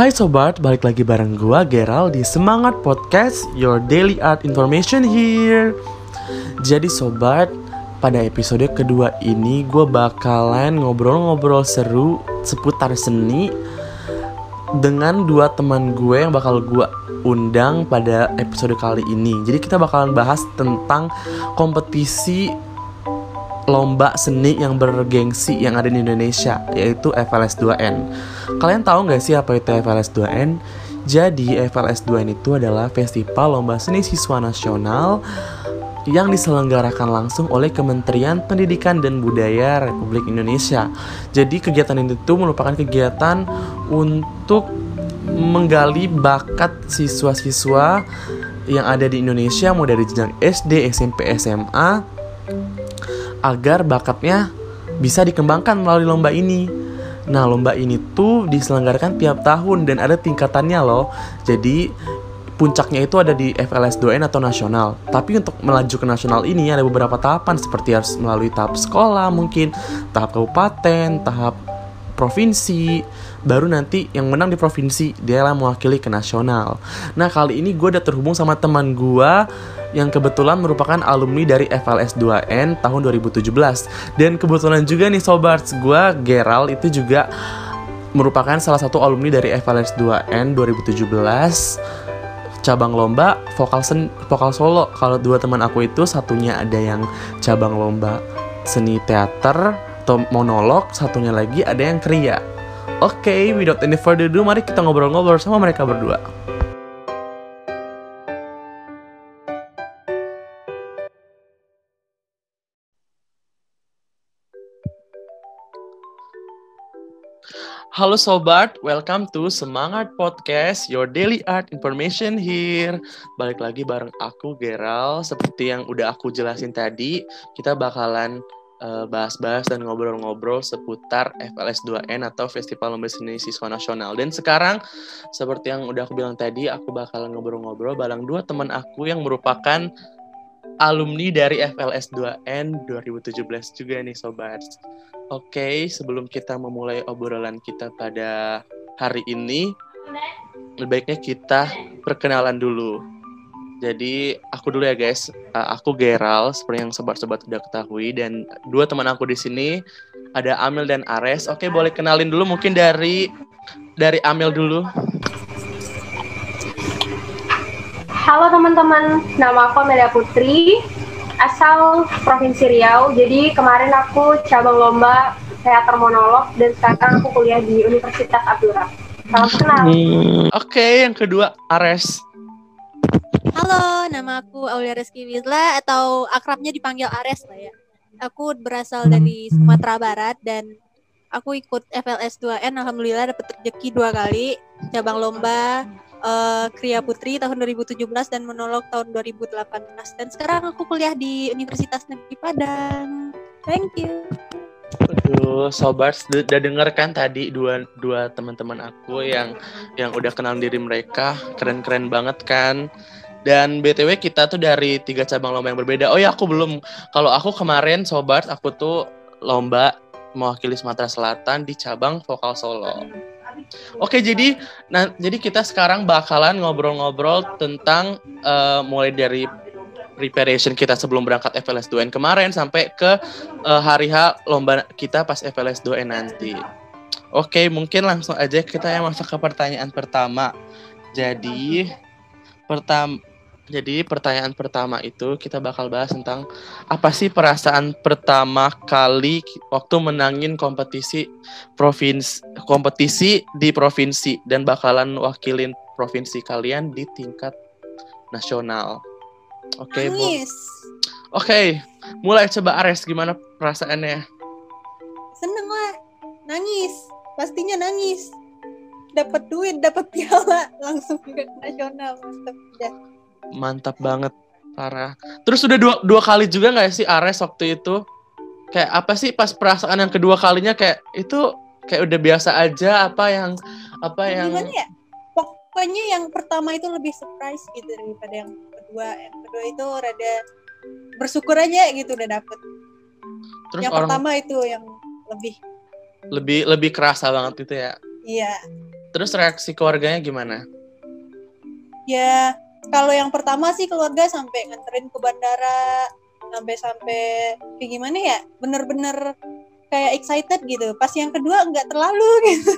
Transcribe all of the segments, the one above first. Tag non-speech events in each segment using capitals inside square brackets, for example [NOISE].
Hai sobat, balik lagi bareng gua Geral di Semangat Podcast Your Daily Art Information here. Jadi sobat, pada episode kedua ini gue bakalan ngobrol-ngobrol seru seputar seni dengan dua teman gue yang bakal gue undang pada episode kali ini. Jadi kita bakalan bahas tentang kompetisi lomba seni yang bergengsi yang ada di Indonesia yaitu FLS 2N. Kalian tahu nggak sih apa itu FLS 2N? Jadi FLS 2N itu adalah festival lomba seni siswa nasional yang diselenggarakan langsung oleh Kementerian Pendidikan dan Budaya Republik Indonesia. Jadi kegiatan itu merupakan kegiatan untuk menggali bakat siswa-siswa yang ada di Indonesia mulai dari jenjang SD, SMP, SMA agar bakatnya bisa dikembangkan melalui lomba ini. Nah, lomba ini tuh diselenggarakan tiap tahun dan ada tingkatannya loh. Jadi puncaknya itu ada di FLS 2N atau nasional. Tapi untuk melaju ke nasional ini ada beberapa tahapan seperti harus melalui tahap sekolah mungkin, tahap kabupaten, tahap provinsi, baru nanti yang menang di provinsi dia lah mewakili ke nasional. Nah kali ini gue udah terhubung sama teman gue yang kebetulan merupakan alumni dari FLS 2N tahun 2017 dan kebetulan juga nih sobat gue Geral itu juga merupakan salah satu alumni dari FLS 2N 2017 cabang lomba vokal sen vokal solo. Kalau dua teman aku itu satunya ada yang cabang lomba seni teater atau monolog satunya lagi ada yang kriya. Oke okay, without any further ado mari kita ngobrol-ngobrol sama mereka berdua Halo sobat, welcome to Semangat Podcast, your daily art information here. Balik lagi bareng aku Geral, seperti yang udah aku jelasin tadi, kita bakalan uh, bahas-bahas dan ngobrol-ngobrol seputar FLS 2N atau Festival Lomba Seni Siswa Nasional. Dan sekarang, seperti yang udah aku bilang tadi, aku bakalan ngobrol-ngobrol bareng dua teman aku yang merupakan alumni dari FLS 2N 2017 juga nih sobat. Oke, sebelum kita memulai obrolan kita pada hari ini, lebih baiknya kita perkenalan dulu. Jadi aku dulu ya guys, uh, aku Geral seperti yang sobat-sobat udah ketahui dan dua teman aku di sini ada Amil dan Ares. Oke, boleh kenalin dulu mungkin dari dari Amil dulu. Halo teman-teman, nama aku Amelia Putri asal Provinsi Riau. Jadi kemarin aku cabang lomba teater monolog dan sekarang aku kuliah di Universitas Abdurrahman. Salam kenal. Hmm, Oke, okay, yang kedua Ares. Halo, nama aku Aulia Reski Wisla atau akrabnya dipanggil Ares lah ya. Aku berasal dari Sumatera Barat dan aku ikut FLS 2N alhamdulillah dapat rezeki dua kali cabang lomba uh, Kriya Putri tahun 2017 dan monolog tahun 2018 dan sekarang aku kuliah di Universitas Negeri Padang. Thank you. Aduh, sobat udah denger kan tadi dua dua teman-teman aku yang yang udah kenal diri mereka keren-keren banget kan. Dan btw kita tuh dari tiga cabang lomba yang berbeda. Oh ya aku belum. Kalau aku kemarin sobat aku tuh lomba mewakili Sumatera Selatan di cabang vokal solo. Oke, jadi nah jadi kita sekarang bakalan ngobrol-ngobrol tentang uh, mulai dari preparation kita sebelum berangkat FLS 2N kemarin sampai ke uh, hari H lomba kita pas FLS 2N nanti. Oke, mungkin langsung aja kita yang masuk ke pertanyaan pertama. Jadi pertama jadi pertanyaan pertama itu kita bakal bahas tentang apa sih perasaan pertama kali waktu menangin kompetisi provinsi kompetisi di provinsi dan bakalan wakilin provinsi kalian di tingkat nasional. Oke, okay, Oke, okay, mulai coba Ares gimana perasaannya? Seneng lah, nangis, pastinya nangis. Dapat duit, dapat piala, [LAUGHS] langsung ke nasional, mantap ya mantap banget parah. Terus udah dua dua kali juga nggak sih Ares waktu itu? Kayak apa sih pas perasaan yang kedua kalinya kayak itu kayak udah biasa aja apa yang apa yang gimana ya? Pokoknya yang pertama itu lebih surprise gitu daripada yang kedua. Yang kedua itu rada bersyukur aja gitu udah dapet. Terus yang orang, pertama itu yang lebih lebih lebih kerasa banget itu ya? Iya. Terus reaksi keluarganya gimana? Ya, kalau yang pertama sih keluarga sampai nganterin ke bandara, sampai-sampai kayak gimana ya? Bener-bener kayak excited gitu. Pas yang kedua nggak terlalu [LAUGHS] gitu.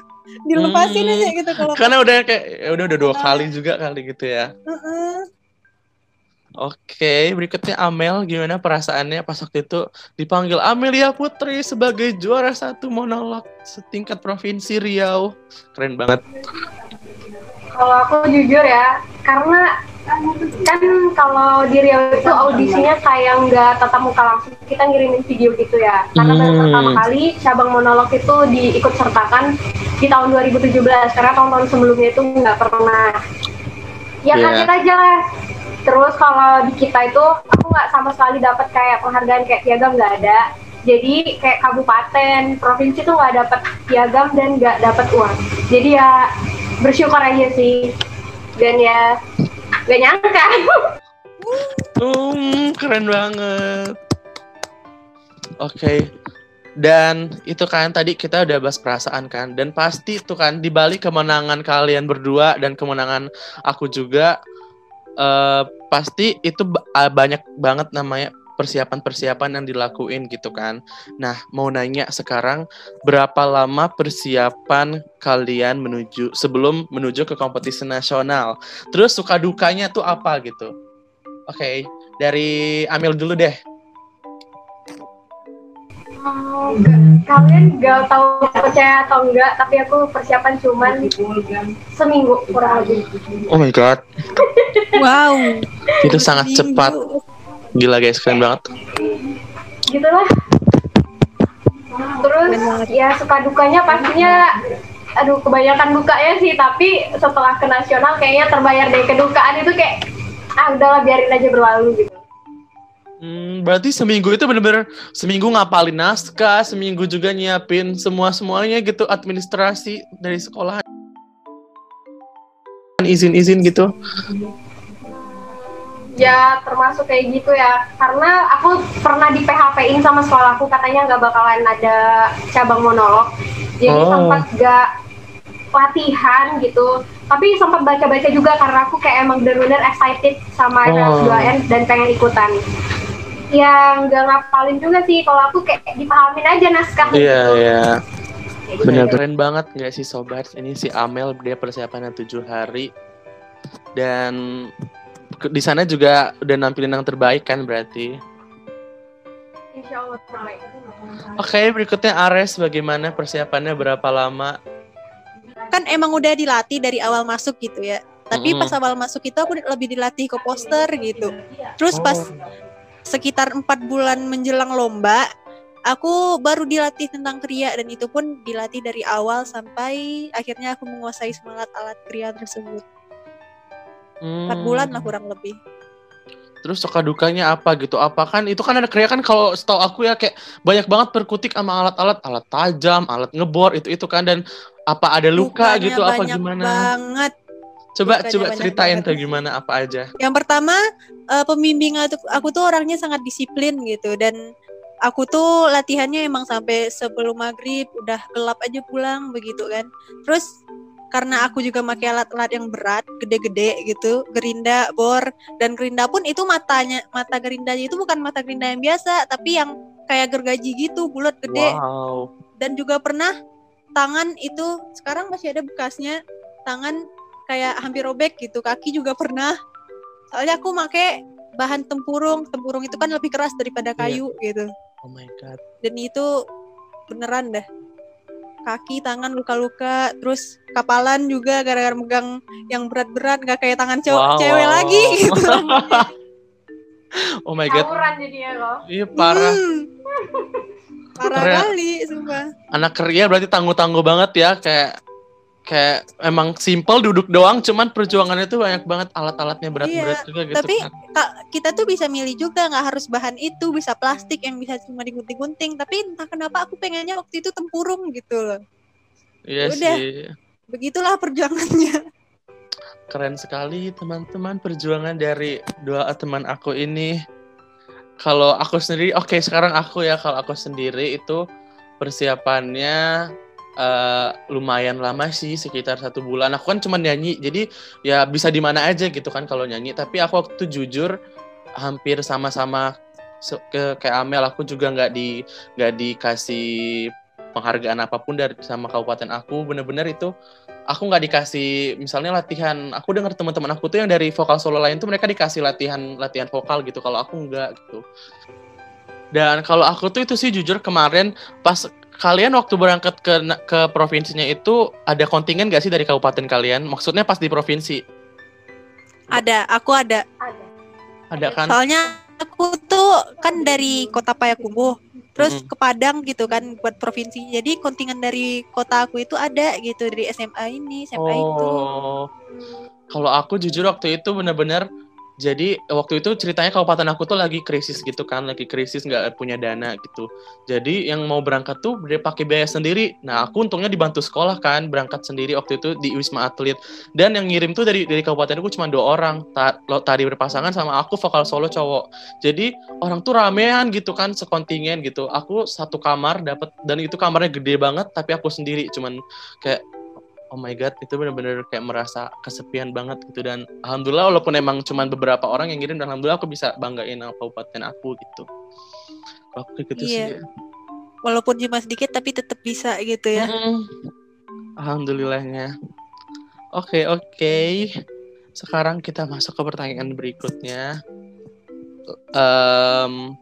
Dilepasin Hmm. aja gitu kalau Karena udah kayak ya udah udah dua Nah. kali juga kali gitu ya. Heeh. Oke, berikutnya Amel gimana perasaannya pas waktu itu dipanggil Amelia Putri sebagai juara satu monolog setingkat provinsi Riau. Keren banget. Kalau aku jujur ya, karena kan kalau di Riau itu audisinya kayak nggak tatap muka langsung, kita ngirimin video gitu ya. Karena baru Hmm. pertama kali cabang monolog itu diikut sertakan di tahun 2017, karena tahun-tahun sebelumnya itu nggak pernah. Ya Iya. kaget aja lah. Terus kalau di kita itu aku nggak sama sekali dapat kayak penghargaan kayak piagam nggak ada. Jadi kayak kabupaten, provinsi tuh nggak dapat piagam dan nggak dapat uang. Jadi ya bersyukur aja sih. Dan ya nggak nyangka. Um, keren banget. Oke. Dan itu kan tadi kita udah bahas perasaan kan dan pasti itu kan di balik kemenangan kalian berdua dan kemenangan aku juga eh pasti itu ba- banyak banget namanya persiapan-persiapan yang dilakuin gitu kan. Nah, mau nanya sekarang berapa lama persiapan kalian menuju sebelum menuju ke kompetisi nasional? Terus suka dukanya tuh apa gitu? Oke, dari Amil dulu deh. Oh, kalian nggak tahu percaya atau enggak, tapi aku persiapan cuman seminggu kurang lebih. Oh my god, Wow. itu sangat cepat. Gila guys, keren banget. Gitu lah. Terus ya suka dukanya pastinya aduh kebanyakan dukanya sih tapi setelah ke nasional kayaknya terbayar deh kedukaan itu kayak ah udahlah biarin aja berlalu gitu Hmm, berarti seminggu itu bener-bener seminggu ngapalin naskah, seminggu juga nyiapin semua-semuanya gitu, administrasi dari sekolah. Izin-izin gitu. Ya termasuk kayak gitu ya karena aku pernah di PHP-in sama sekolahku katanya nggak bakalan ada cabang monolog jadi Oh. sempat nggak latihan gitu tapi sempat baca-baca juga karena aku kayak emang bener-bener excited sama Oh. FLS 2N dan pengen ikutan ya nggak ngapalin juga sih kalau aku kayak dipahamin aja naskah Iya, gitu. iya. Gitu. Bener keren banget nggak sih sobat? Ini si Amel dia persiapannya tujuh hari dan di sana juga udah nampilin yang terbaik kan berarti. Insya Allah terbaik. Oke, berikutnya Ares bagaimana persiapannya berapa lama? Kan emang udah dilatih dari awal masuk gitu ya. Tapi Mm-mm. pas awal masuk itu aku lebih dilatih ke poster gitu. Terus pas Oh. sekitar empat bulan menjelang lomba, aku baru dilatih tentang kriya dan itu pun dilatih dari awal sampai akhirnya aku menguasai semangat alat kriya tersebut. Empat Hmm. bulan lah kurang lebih. Terus suka dukanya apa gitu? Apa kan itu kan ada kriya kan kalau setahu aku ya kayak banyak banget perkutik sama alat-alat, alat tajam, alat ngebor itu itu kan dan apa ada luka gitu apa banyak gimana? banget. Coba dukanya coba banyak ceritain banget. tuh gimana apa aja. Yang pertama, eh, pembimbing aku, aku tuh orangnya sangat disiplin gitu dan aku tuh latihannya emang sampai sebelum maghrib udah gelap aja pulang begitu kan. Terus karena aku juga pakai alat-alat yang berat, gede-gede gitu, gerinda, bor, dan gerinda pun itu matanya, mata gerindanya itu bukan mata gerinda yang biasa, tapi yang kayak gergaji gitu, bulat gede. Wow. dan juga pernah tangan itu sekarang masih ada bekasnya tangan kayak hampir robek gitu kaki juga pernah. Soalnya aku make bahan tempurung tempurung itu kan lebih keras daripada kayu gitu. Oh my god. dan itu beneran dah kaki tangan luka-luka terus kapalan juga gara-gara megang yang berat-berat gak kayak tangan cowok Wow, cewek wow, lagi [LAUGHS] gitu Oh my god. Tawuran jadinya kok Iya parah. Hmm. parah Keren. kali sumpah Anak kerja berarti tangguh-tangguh banget ya kayak kayak emang simple duduk doang cuman perjuangannya tuh banyak banget alat-alatnya berat-berat Iya, juga gitu tapi kan. Kita tuh bisa milih juga nggak harus bahan itu bisa plastik yang bisa cuma digunting-gunting tapi entah kenapa aku pengennya waktu itu tempurung gitu loh Iya udah. sih. begitulah perjuangannya Keren sekali teman-teman perjuangan dari dua teman aku ini. Kalau aku sendiri, oke sekarang aku ya kalau aku sendiri itu persiapannya uh, lumayan lama sih sekitar satu bulan. Aku kan cuma nyanyi jadi ya bisa di mana aja gitu kan kalau nyanyi. Tapi aku waktu jujur hampir sama-sama ke kayak Amel aku juga nggak di nggak dikasih penghargaan apa pun dari sama kabupaten aku. Bener-bener itu aku nggak dikasih misalnya latihan aku dengar teman-teman aku tuh yang dari vokal solo lain tuh mereka dikasih latihan latihan vokal gitu. Kalau aku nggak gitu. Dan kalau aku tuh itu sih jujur kemarin pas kalian waktu berangkat ke ke provinsinya itu ada kontingen gak sih dari kabupaten kalian? Maksudnya pas di provinsi? Ada aku ada. Ada ada kan? Soalnya aku tuh kan dari kota Payakumbuh terus mm -hmm. ke Padang gitu kan buat provinsi. Jadi kontingen dari kota aku itu ada gitu dari SMA ini SMA oh. itu. Kalau aku jujur waktu itu benar-benar jadi waktu itu ceritanya kabupaten aku tuh lagi krisis gitu kan lagi krisis nggak punya dana gitu. Jadi yang mau berangkat tuh dia pakai biaya sendiri. Nah aku untungnya dibantu sekolah kan berangkat sendiri waktu itu di wisma atlet. Dan yang ngirim tuh dari dari kabupaten aku cuma dua orang Ta tadi berpasangan sama aku vokal solo cowok. Jadi orang tuh ramean gitu kan sekontingen gitu. Aku satu kamar dapat dan itu kamarnya gede banget tapi aku sendiri cuman kayak oh my god itu benar-benar kayak merasa kesepian banget gitu dan alhamdulillah walaupun emang cuma beberapa orang yang ngirim dan alhamdulillah aku bisa banggain kabupaten aku gitu aku kayak gitu iya. sih walaupun cuma sedikit tapi tetap bisa gitu ya mm-hmm. alhamdulillahnya oke okay, oke okay. sekarang kita masuk ke pertanyaan berikutnya um,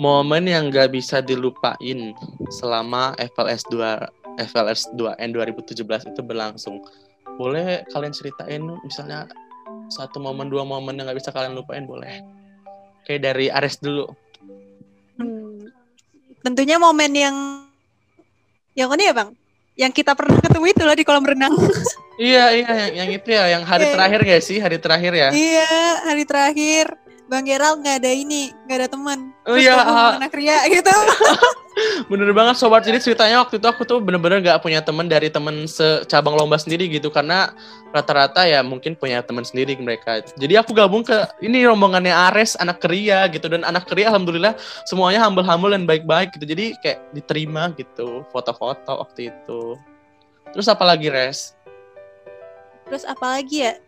momen yang gak bisa dilupain selama FLS 2 FLS 2N 2017 itu berlangsung. Boleh kalian ceritain misalnya satu momen dua momen yang nggak bisa kalian lupain boleh. Kayak dari Ares dulu. Hmm, tentunya momen yang yang mana ya bang? Yang kita pernah ketemu itu loh di kolam renang. [LAUGHS] iya iya yang, yang itu ya, yang hari terakhir gak sih hari terakhir ya? Iya hari terakhir. Bang Geral nggak ada ini, nggak ada teman. Oh iya. Uh, anak ria gitu. [LAUGHS] bener banget sobat. Jadi ceritanya waktu itu aku tuh bener-bener gak punya temen dari temen secabang lomba sendiri gitu. Karena rata-rata ya mungkin punya teman sendiri mereka. Jadi aku gabung ke ini rombongannya Ares anak keria gitu. Dan anak keria alhamdulillah semuanya humble-humble dan baik-baik gitu. Jadi kayak diterima gitu foto-foto waktu itu. Terus apa lagi Res? Terus apa lagi ya?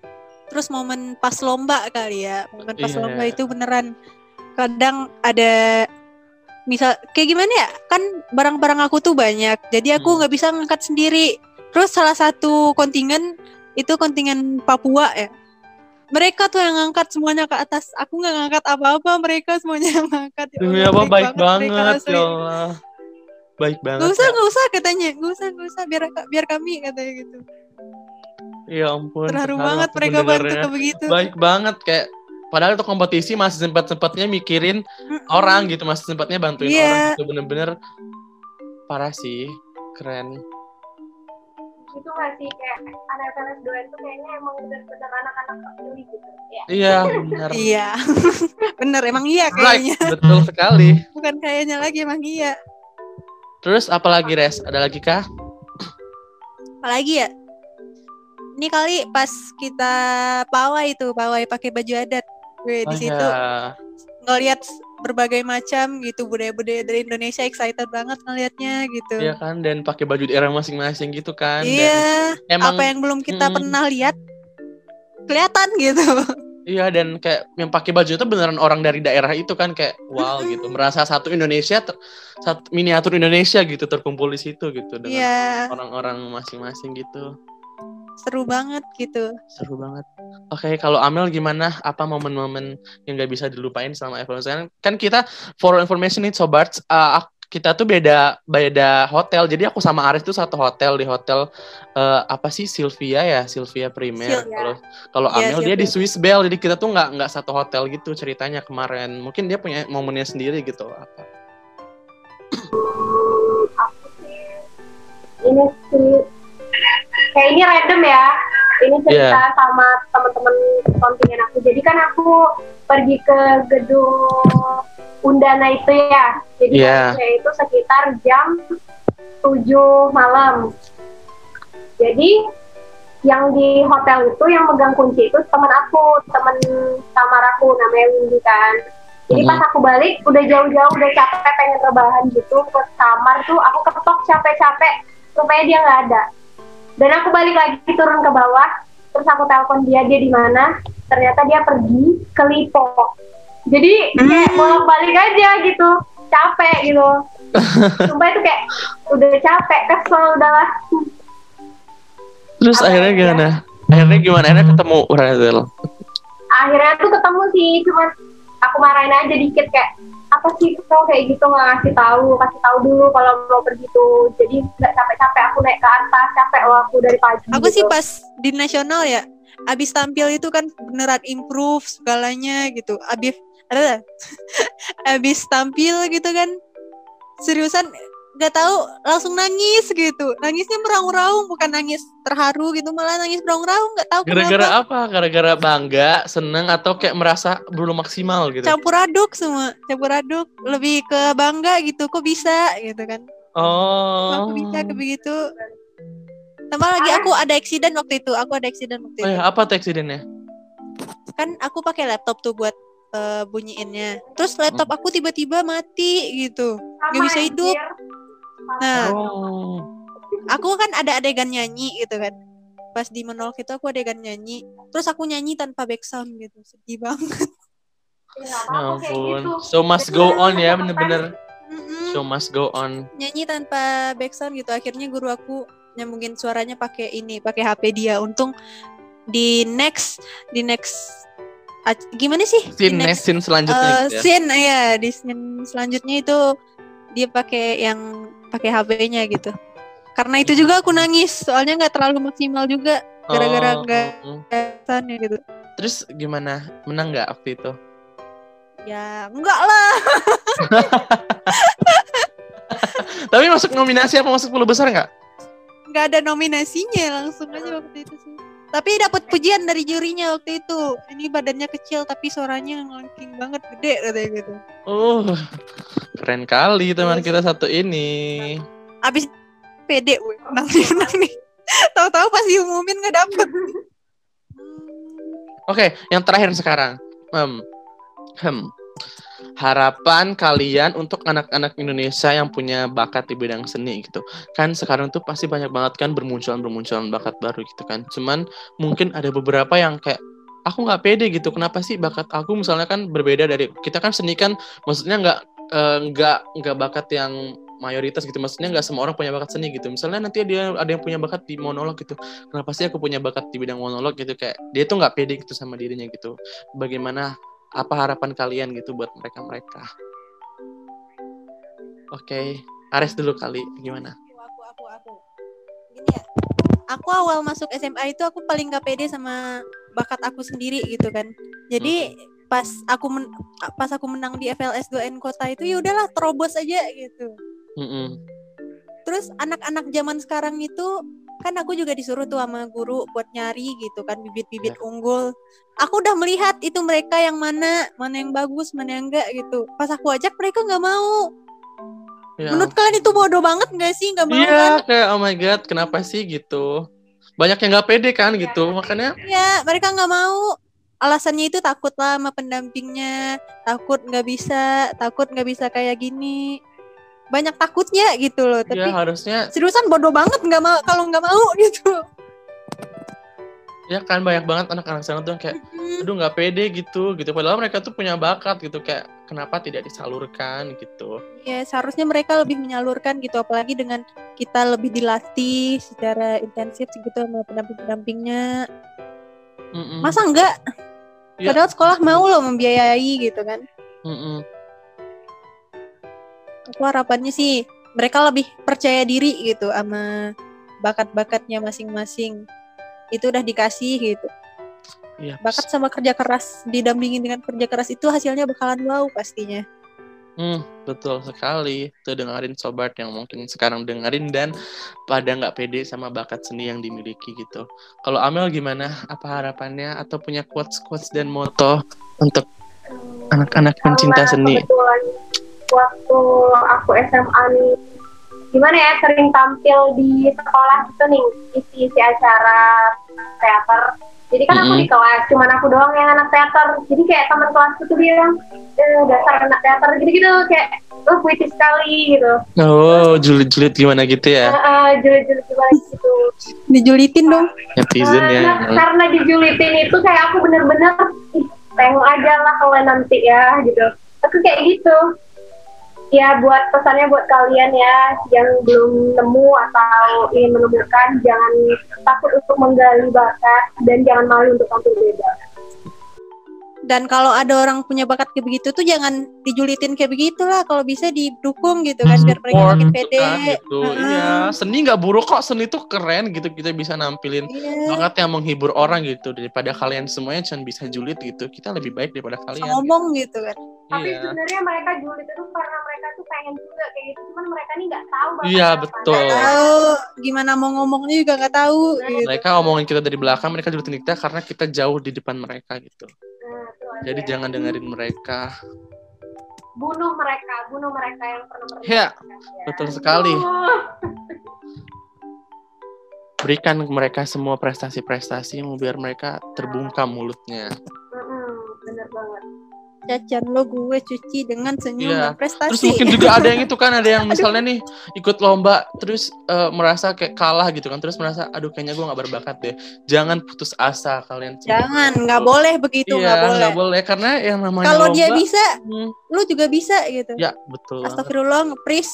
Terus momen pas lomba kali ya. Momen pas yeah. lomba itu beneran. Kadang ada misal kayak gimana ya? Kan barang-barang aku tuh banyak jadi aku hmm. nggak hmm. bisa ngangkat sendiri. Terus salah satu kontingen itu kontingen Papua ya. Mereka tuh yang ngangkat semuanya ke atas. Aku nggak ngangkat apa-apa mereka semuanya yang ngangkat. Ya Demi apa? baik, baik banget, banget ya Allah. Baik banget gak usah ya. gak usah katanya. Gak usah gak usah. Biar biar kami katanya gitu. Ya ampun terharu banget mereka bantu begitu. Baik banget kayak padahal itu kompetisi masih sempat sempatnya mikirin mm-hmm. orang gitu masih sempatnya bantuin yeah. orang gitu bener-bener parah sih keren. Itu gak sih kayak anak anak dua itu kayaknya emang bener-bener anak-anak terpilih gitu ya iya [LAUGHS] benar iya. [LAUGHS] Bener emang iya kayaknya. right, betul sekali. Bukan kayaknya lagi emang iya. Terus apalagi res? Ada lagi kah? Apalagi ya? Ini kali pas kita pawai itu pawai pakai baju adat Gue di oh, situ ya. ngelihat berbagai macam gitu budaya-budaya dari Indonesia excited banget ngelihatnya gitu. Iya kan dan pakai baju daerah masing-masing gitu kan. Iya. Dan emang, apa yang belum kita hmm. pernah lihat kelihatan gitu. [LAUGHS] Iya dan kayak yang pakai baju itu beneran orang dari daerah itu kan kayak wow gitu merasa satu Indonesia ter, satu miniatur Indonesia gitu terkumpul di situ gitu dengan yeah. orang-orang masing-masing gitu seru banget gitu. Seru banget. Oke okay, kalau Amel gimana? Apa momen-momen yang gak bisa dilupain selama evaluasi kan kita for information nih sobat uh, kita tuh beda beda hotel. Jadi aku sama Aris tuh satu hotel di hotel uh, apa sih? Sylvia ya? Sylvia Primer. Kalau kalau yeah, Amel Sylvia. dia di Swiss Bell. Jadi kita tuh nggak nggak satu hotel gitu ceritanya kemarin. Mungkin dia punya momennya sendiri gitu. Apa? Aku sih ini sih kayak ini random ya. Ini cerita yeah. sama teman-teman kontingen aku. Jadi kan aku pergi ke gedung Undana itu ya. Jadi yeah. itu sekitar jam 7 malam. Jadi yang di hotel itu yang megang kunci itu teman aku teman kamar aku namanya Windy kan. Jadi pas aku balik udah jauh-jauh udah capek pengen rebahan gitu ke kamar tuh aku ketok capek-capek. Rupanya dia nggak ada dan aku balik lagi turun ke bawah terus aku telepon dia dia di mana ternyata dia pergi ke Lipo jadi kayak bolak balik aja gitu capek gitu [LAUGHS] sumpah itu kayak udah capek kesel udahlah Terus Apa akhirnya ya? gimana? Akhirnya gimana? Akhirnya ketemu Razel. akhirnya tuh ketemu sih cuman aku marahin aja dikit kayak apa sih kau kayak gitu nggak ngasih tahu kasih tahu dulu kalau mau pergi tuh jadi nggak capek-capek aku naik ke atas capek loh aku dari pagi Aku gitu. sih pas di nasional ya, abis tampil itu kan beneran improve segalanya gitu. Abis ada [LAUGHS] abis tampil gitu kan, seriusan nggak tahu langsung nangis gitu. Nangisnya meraung-raung bukan nangis terharu gitu, malah nangis meraung-raung nggak tahu Gara-gara apa? Gara-gara bangga, seneng atau kayak merasa belum maksimal gitu? Campur aduk semua, campur aduk. Lebih ke bangga gitu, kok bisa gitu kan. Oh. Aku bisa kayak begitu. Tambah lagi aku ada accident waktu itu, aku ada accident waktu Oh itu. ya, apa tuh accidentnya? kan aku pakai laptop tuh buat eh, bunyiinnya. Terus laptop aku tiba-tiba mati gitu. Sama, nggak bisa hidup. Nah, Oh. aku kan ada adegan nyanyi gitu kan. Pas di menolak itu aku adegan nyanyi. Terus aku nyanyi tanpa background gitu. Sedih banget. Ya, Ya kayak ampun. gitu. So must go on ya, bener-bener. Show must go on. Nyanyi tanpa background gitu. Akhirnya guru aku nyambungin suaranya pakai ini, pakai HP dia. Untung di next di next gimana sih? Di Scene, next scene selanjutnya Eh, gitu ya. scene ya di scene selanjutnya itu dia pakai yang pakai HP-nya gitu. Karena itu juga aku nangis, soalnya nggak terlalu maksimal juga gara-gara nggak oh. kesannya gitu. Terus gimana? Menang nggak waktu itu? Ya enggak lah. [LAUGHS] Tapi masuk nominasi apa masuk 10 besar nggak? Nggak ada nominasinya langsung aja waktu itu sih. Tapi dapat pujian dari jurinya waktu itu. Ini badannya kecil tapi suaranya ngelengking banget gede katanya gitu. Oh, keren kali teman kita satu ini. Abis pede, weh, menang [LAUGHS] nih, menang nih. Tahu-tahu pas diumumin nggak dapet. Oke, yang terakhir sekarang. Hmm. Hmm. Harapan kalian untuk anak-anak Indonesia yang punya bakat di bidang seni gitu. Kan sekarang tuh pasti banyak banget kan bermunculan-bermunculan bakat baru gitu kan. Cuman mungkin ada beberapa yang kayak aku nggak pede gitu. Kenapa sih bakat aku misalnya kan berbeda dari kita kan seni kan maksudnya nggak eh, nggak nggak bakat yang mayoritas gitu maksudnya nggak semua orang punya bakat seni gitu misalnya nanti dia ada yang punya bakat di monolog gitu kenapa sih aku punya bakat di bidang monolog gitu kayak dia tuh nggak pede gitu sama dirinya gitu bagaimana apa harapan kalian gitu buat mereka mereka oke Ares dulu kali gimana? Aku aku aku. Gini ya aku awal masuk SMA itu aku paling gak pede sama bakat aku sendiri gitu kan. Jadi pas aku men- pas aku menang di FLS 2N kota itu ya udahlah terobos aja gitu. Mm-mm. terus anak-anak zaman sekarang itu kan aku juga disuruh tuh sama guru buat nyari gitu kan bibit-bibit unggul. Aku udah melihat itu mereka yang mana mana yang bagus mana yang enggak gitu. Pas aku ajak mereka nggak mau. Ya menurut kalian itu bodoh banget nggak sih? Nggak mau kan? Iya, kayak oh my god, kenapa sih? gitu? Banyak yang nggak pede kan gitu, makanya Ya, mereka nggak mau. Alasannya itu takut lah sama pendampingnya, takut nggak bisa, takut nggak bisa kayak gini. Banyak takutnya gitu loh. Tapi ya harusnya seriusan bodoh banget nggak mau kalau nggak mau [LAUGHS] gitu. ya kan banyak banget anak-anak sekarang tuh kayak Hmm, aduh nggak pede gitu gitu padahal mereka tuh punya bakat gitu kayak kenapa tidak disalurkan gitu. Ya seharusnya mereka lebih menyalurkan gitu, apalagi dengan kita lebih dilatih secara intensif gitu sama pendamping-pendampingnya. Mm-mm. Masa enggak? Ya. Padahal sekolah mau loh membiayai gitu kan. Mm-mm. Aku harapannya sih mereka lebih percaya diri gitu sama bakat-bakatnya masing-masing itu udah dikasih gitu Iya. bakat sama kerja keras didampingin dengan kerja keras itu hasilnya bakalan wow pastinya Hmm, betul sekali. Tuh dengerin sobat yang mungkin sekarang dengerin dan pada nggak pede sama bakat seni yang dimiliki gitu. Kalau Amel gimana? Apa harapannya atau punya quotes quotes dan moto untuk anak-anak pencinta seni? kebetulan waktu aku SMA nih gimana ya sering tampil di sekolah gitu nih isi isi acara teater Jadi kan aku di kelas, cuman aku doang yang anak teater. Jadi kayak teman kelasku tuh bilang, eh, dasar anak teater gitu-gitu kayak oh puitis sekali gitu. Oh, julid-julid gimana gitu ya? Uh, julid-julid gimana gitu. Dijulitin dong. Netizen ya. Karena, karena dijulitin itu kayak aku bener-bener ih, tengok aja lah kalau nanti ya gitu. Aku kayak gitu. Ya buat pesannya buat kalian ya yang belum nemu atau ingin menemukan jangan takut untuk menggali bakat dan jangan malu untuk tampil beda. Dan kalau ada orang punya bakat kayak begitu tuh jangan dijulitin kayak begitu lah. Kalau bisa didukung gitu kan biar mereka makin gitu pede. kan, gitu. Heeh. Iya, seni nggak buruk kok. Seni tuh keren gitu. Kita bisa nampilin Iya. bakat yang menghibur orang gitu daripada kalian semuanya cuma bisa julid gitu. Kita lebih baik daripada kalian. Ngomong gitu kan. Tapi Iya. sebenarnya mereka julid itu karena mereka tuh pengen juga kayak gitu, cuman mereka nih nggak tahu Iya, apa. betul. Nggak tahu gimana mau ngomongnya juga nggak tahu gitu. Mereka omongin kita dari belakang, mereka julitin kita karena kita jauh di depan mereka gitu. Nah. Jadi jangan dengerin mereka. bunuh mereka, bunuh mereka yang pernah mereka. Iya, betul sekali. Berikan mereka semua prestasi-prestasi yang biar mereka terbungkam mulutnya. Mm-mm, bener banget. Cacan lo gue cuci dengan senyum Iya. dan prestasi. Terus mungkin juga ada yang itu kan ada yang [LAUGHS] misalnya nih ikut lomba terus eh, merasa kayak kalah gitu kan terus merasa aduh kayaknya gue nggak berbakat deh. Jangan putus asa kalian. Jangan, nggak boleh begitu, Iya nggak boleh. nggak boleh karena yang namanya Kalau dia bisa, Hmm, lu juga bisa gitu. ya betul. Astagfirullah, ngepris.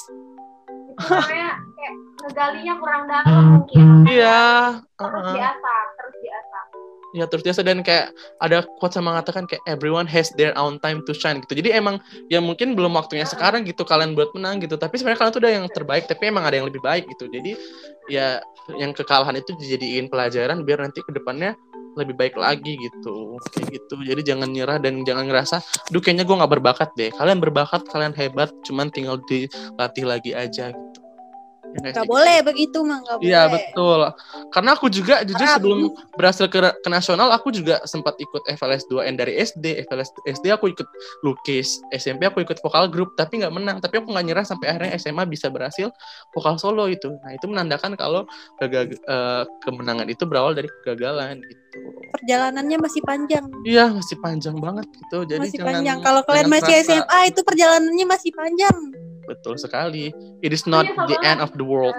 Namanya kayak ngegalinya kurang dalam [LAUGHS] mungkin. Iya. Diasah, terus diasah. Ya terus biasa dan kayak ada quotes yang mengatakan kayak everyone has their own time to shine gitu. Jadi emang ya mungkin belum waktunya sekarang gitu kalian buat menang gitu. Tapi sebenarnya kalian tuh udah yang terbaik. Tapi emang ada yang lebih baik gitu. Jadi ya yang kekalahan itu dijadiin pelajaran biar nanti ke depannya lebih baik lagi gitu. Kayak gitu. Jadi jangan nyerah dan jangan ngerasa, duh kayaknya gue nggak berbakat deh. Kalian berbakat, kalian hebat. Cuman tinggal dilatih lagi aja gitu. Sih? boleh begitu mah, nggak boleh. Iya betul. Karena aku juga jujur Harap. sebelum berhasil ke, ke nasional aku juga sempat ikut FLS 2N dari SD. FLS SD aku ikut lukis, SMP aku ikut vokal grup tapi nggak menang. Tapi aku nggak nyerah sampai akhirnya SMA bisa berhasil vokal solo itu. Nah itu menandakan kalau gagal, eh, kemenangan itu berawal dari kegagalan gitu. Perjalanannya masih panjang. Iya masih panjang banget gitu. Jadi masih jangan, panjang. Kalau kalian masih SMA itu perjalanannya masih panjang. Betul sekali. It is not Iya, the end of the world.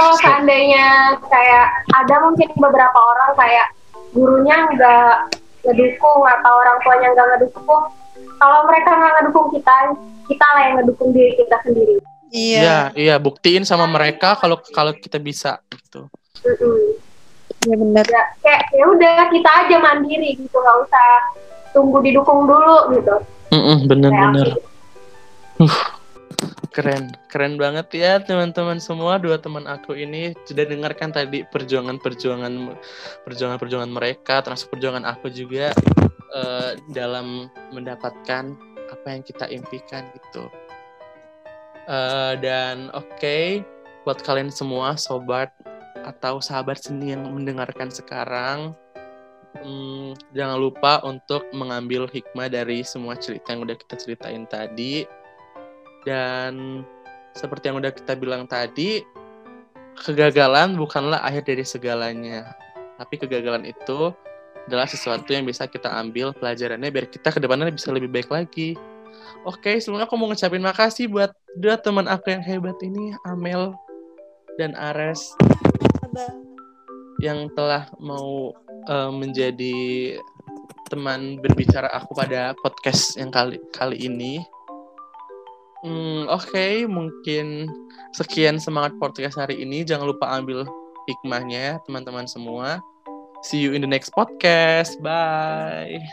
Kalau seandainya kayak ada mungkin beberapa orang kayak gurunya nggak ngedukung atau orang tuanya nggak ngedukung, kalau mereka nggak ngedukung kita, kita lah yang ngedukung diri kita sendiri. Iya, iya buktiin sama mereka kalau kalau kita bisa gitu. Mm-mm. Iya benar. Ya, kayak ya udah kita aja mandiri gitu, nggak usah tunggu didukung dulu gitu. Mm-mm, Kayak bener-bener. aku. Keren, keren banget ya teman-teman semua. Dua teman aku ini sudah dengarkan tadi perjuangan-perjuangan perjuangan-perjuangan mereka, termasuk perjuangan aku juga eh, dalam mendapatkan apa yang kita impikan gitu. Eh, dan oke, buat kalian semua sobat atau sahabat seni yang mendengarkan sekarang, hmm, jangan lupa untuk mengambil hikmah dari semua cerita yang udah kita ceritain tadi. Dan seperti yang udah kita bilang tadi, kegagalan bukanlah akhir dari segalanya. Tapi kegagalan itu adalah sesuatu yang bisa kita ambil pelajarannya biar kita ke depannya bisa lebih baik lagi. Oke, sebelumnya aku mau ngucapin makasih buat dua teman aku yang hebat ini, Amel dan Ares yang telah mau eh, menjadi teman berbicara aku pada podcast yang kali kali ini. Hmm, Oke, mungkin sekian semangat podcast hari ini. Jangan lupa ambil hikmahnya, ya, teman-teman semua. See you in the next podcast. Bye.